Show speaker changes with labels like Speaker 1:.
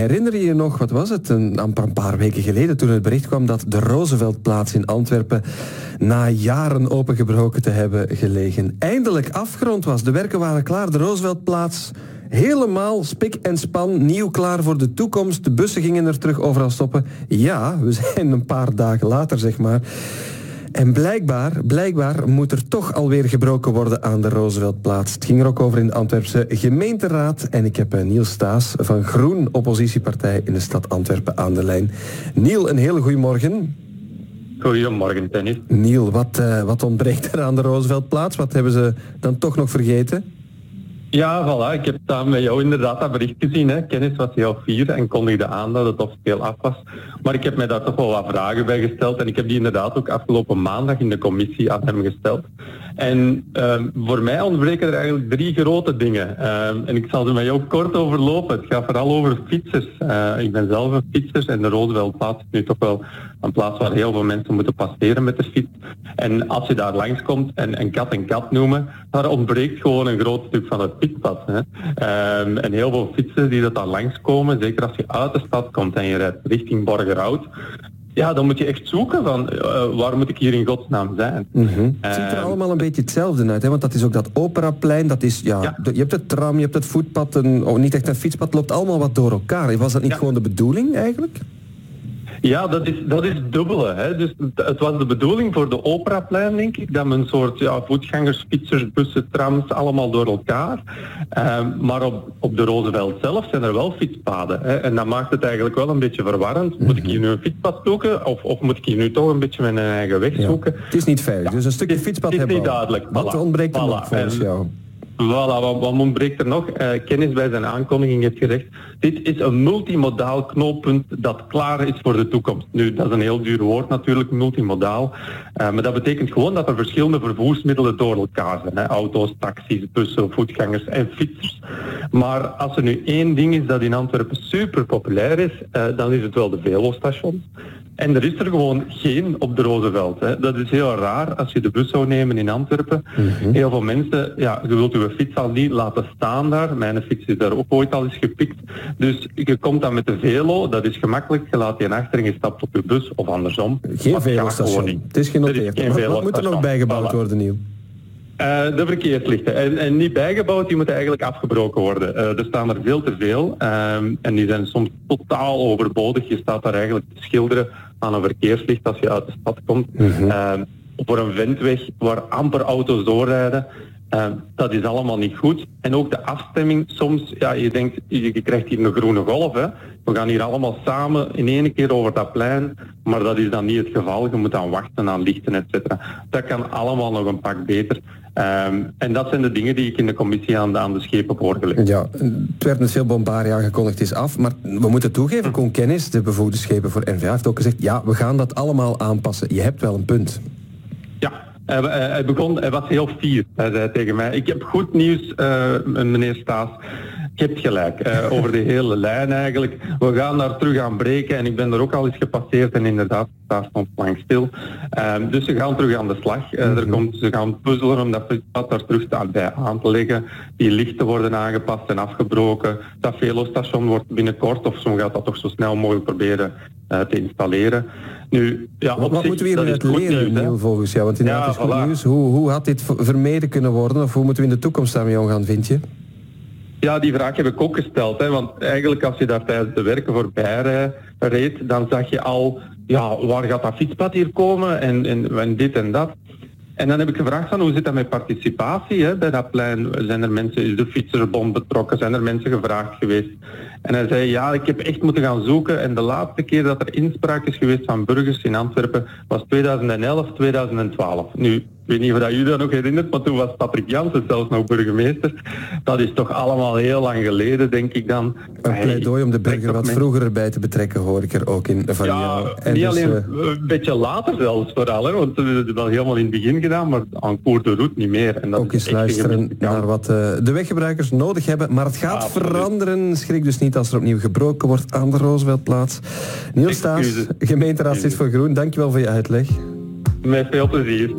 Speaker 1: herinner je je nog, wat was het, een, een paar weken geleden toen het bericht kwam dat de Rooseveltplaats in Antwerpen na jaren opengebroken te hebben gelegen, eindelijk afgerond was. De werken waren klaar, de Rooseveltplaats helemaal spik en span, nieuw klaar voor de toekomst. De bussen gingen er terug overal stoppen. Ja, we zijn een paar dagen later, zeg maar. En blijkbaar, blijkbaar moet er toch alweer gebroken worden aan de Rooseveltplaats. Het ging er ook over in de Antwerpse gemeenteraad. En ik heb eh, Niels Staes van Groen, oppositiepartij in de stad Antwerpen aan de lijn. Niel, een hele goede morgen.
Speaker 2: Goedemorgen, Dennis.
Speaker 1: Niel, wat, uh, wat ontbreekt er aan de Rooseveltplaats? Wat hebben ze dan toch nog vergeten?
Speaker 2: Ja, voilà. Ik heb daar met jou inderdaad dat bericht gezien. Hè. Kennis was heel fier en kondigde aan dat het officieel af was. Maar ik heb mij daar toch wel wat vragen bij gesteld. En ik heb die inderdaad ook afgelopen maandag in de commissie aan hem gesteld. En uh, voor mij ontbreken er eigenlijk drie grote dingen. Uh, en ik zal er met jou kort overlopen. Het gaat vooral over fietsers. Uh, ik ben zelf een fietser en de Rooseveltplaats is nu toch wel een plaats waar heel veel mensen moeten passeren met de fiets. En als je daar langskomt en, en kat en kat noemen, daar ontbreekt gewoon een groot stuk van het fietspad. Hè. Um, en heel veel fietsers die dat daar langskomen, zeker als je uit de stad komt en je rijdt richting Borgerhout, ja, dan moet je echt zoeken van uh, waar moet ik hier in godsnaam zijn.
Speaker 1: Mm -hmm. het ziet er allemaal een beetje hetzelfde uit, hè? want dat is ook dat operaplein, dat is, ja, ja. je hebt het tram, je hebt het voetpad, een, oh, niet echt een fietspad, loopt allemaal wat door elkaar. Was dat niet ja. gewoon de bedoeling eigenlijk?
Speaker 2: Ja, dat is, dat is dubbele. Hè. Dus het was de bedoeling voor de operaplein, denk ik, dat men een soort ja, voetgangers, fietsers, bussen, trams, allemaal door elkaar. Um, maar op, op de Roosevelt zelf zijn er wel fietspaden. Hè. En dat maakt het eigenlijk wel een beetje verwarrend. Moet ik hier nu een fietspad zoeken of, of moet ik hier nu toch een beetje mijn eigen weg zoeken?
Speaker 1: Ja. Het is niet veilig, dus een stukje fietspad
Speaker 2: hebben
Speaker 1: Het
Speaker 2: is niet duidelijk.
Speaker 1: Wat
Speaker 2: voilà.
Speaker 1: ontbreekt er
Speaker 2: voilà.
Speaker 1: volgens jou?
Speaker 2: Voilà, wat, wat ontbreekt er nog? Uh, kennis bij zijn aankondiging heeft gezegd, dit is een multimodaal knooppunt dat klaar is voor de toekomst. Nu, dat is een heel duur woord natuurlijk, multimodaal. Uh, maar dat betekent gewoon dat er verschillende vervoersmiddelen door elkaar zijn. Hè? Auto's, taxis, bussen, voetgangers en fietsers. Maar als er nu één ding is dat in Antwerpen super populair is, uh, dan is het wel de Velostations. En er is er gewoon geen op de Roosevelt. Hè. Dat is heel raar als je de bus zou nemen in Antwerpen. Mm -hmm. Heel veel mensen, ja, je wilt je fiets al niet laten staan daar. Mijn fiets is daar ook ooit al eens gepikt. Dus je komt dan met de velo, dat is gemakkelijk. Je laat die achter en je stapt op je bus of andersom.
Speaker 1: Geen velostation. Het is genoteerd. Geen wat moet er nog bijgebouwd voilà. worden, Nieuw?
Speaker 2: Uh, de verkeerslichten. En, en, niet bijgebouwd, die moeten eigenlijk afgebroken worden. Uh, er staan er veel te veel. Uh, en die zijn soms totaal overbodig. Je staat daar eigenlijk te schilderen aan een verkeerslicht als je uit de stad komt. Mm -hmm. Voor een ventweg waar amper auto's doorrijden. Uh, dat is allemaal niet goed. En ook de afstemming, soms, ja, je denkt, je krijgt hier een groene golf. Hè. We gaan hier allemaal samen in één keer over dat plein. Maar dat is dan niet het geval. Je moet dan wachten aan lichten, et cetera. Dat kan allemaal nog een pak beter. Um, en dat zijn de dingen die ik in de commissie aan de, aan de schepen voorgelegd.
Speaker 1: Ja, het werd met veel bombarie aangekondigd, is af. Maar we moeten toegeven, Koen Kennis, de bevoegde schepen voor NVA, heeft ook gezegd... ja, we gaan dat allemaal aanpassen. Je hebt wel een punt.
Speaker 2: Ja, hij, hij, begon, hij was heel fier. Hij zei tegen mij, ik heb goed nieuws, uh, meneer Staes. Je hebt gelijk, uh, over de hele lijn eigenlijk. We gaan daar terug aan breken en ik ben er ook al eens gepasseerd en inderdaad, daar stond lang stil. Um, dus ze gaan terug aan de slag. Uh, mm -hmm. er komt, ze gaan puzzelen om dat pad daar terug bij aan te leggen. Die lichten worden aangepast en afgebroken. Dat velostation wordt binnenkort, of zo gaat dat toch zo snel mogelijk proberen te installeren. Nu, ja,
Speaker 1: wat, wat zich, moeten we hieruit leren, Neil, volgens jou? Want inderdaad ja, is goed voilà. nieuws. Hoe, hoe had dit vermeden kunnen worden? Of hoe moeten we in de toekomst daarmee omgaan, vind je?
Speaker 2: Ja, die vraag heb ik ook gesteld. Hè, want eigenlijk als je daar tijdens de werken voorbij reed, dan zag je al, ja, waar gaat dat fietspad hier komen en, en, en dit en dat. En dan heb ik gevraagd van hoe zit dat met participatie hè? bij dat plein? Zijn er mensen, is de fietsersbond betrokken? Zijn er mensen gevraagd geweest? En hij zei, ja, ik heb echt moeten gaan zoeken. En de laatste keer dat er inspraak is geweest van burgers in Antwerpen was 2011, 2012. Nu, ik weet niet of dat jullie dat nog herinnert, maar toen was Patrick Jansen zelfs nog burgemeester. Dat is toch allemaal heel lang geleden, denk ik dan.
Speaker 1: Een pleidooi om de burger wat vroeger erbij te betrekken, hoor ik er ook in van
Speaker 2: ja,
Speaker 1: jou.
Speaker 2: En niet dus, alleen uh, een beetje later zelfs vooral, hè, want we hebben het wel helemaal in het begin gedaan, maar aan Cour de Route niet meer. En dat
Speaker 1: ook eens luisteren naar wat uh, de weggebruikers nodig hebben, maar het gaat ja, veranderen. Schrik dus niet als er opnieuw gebroken wordt aan de Rooseveltplaats. Niels Staes, gemeenteraadslid voor Groen, dankjewel voor je uitleg.
Speaker 2: Met veel plezier.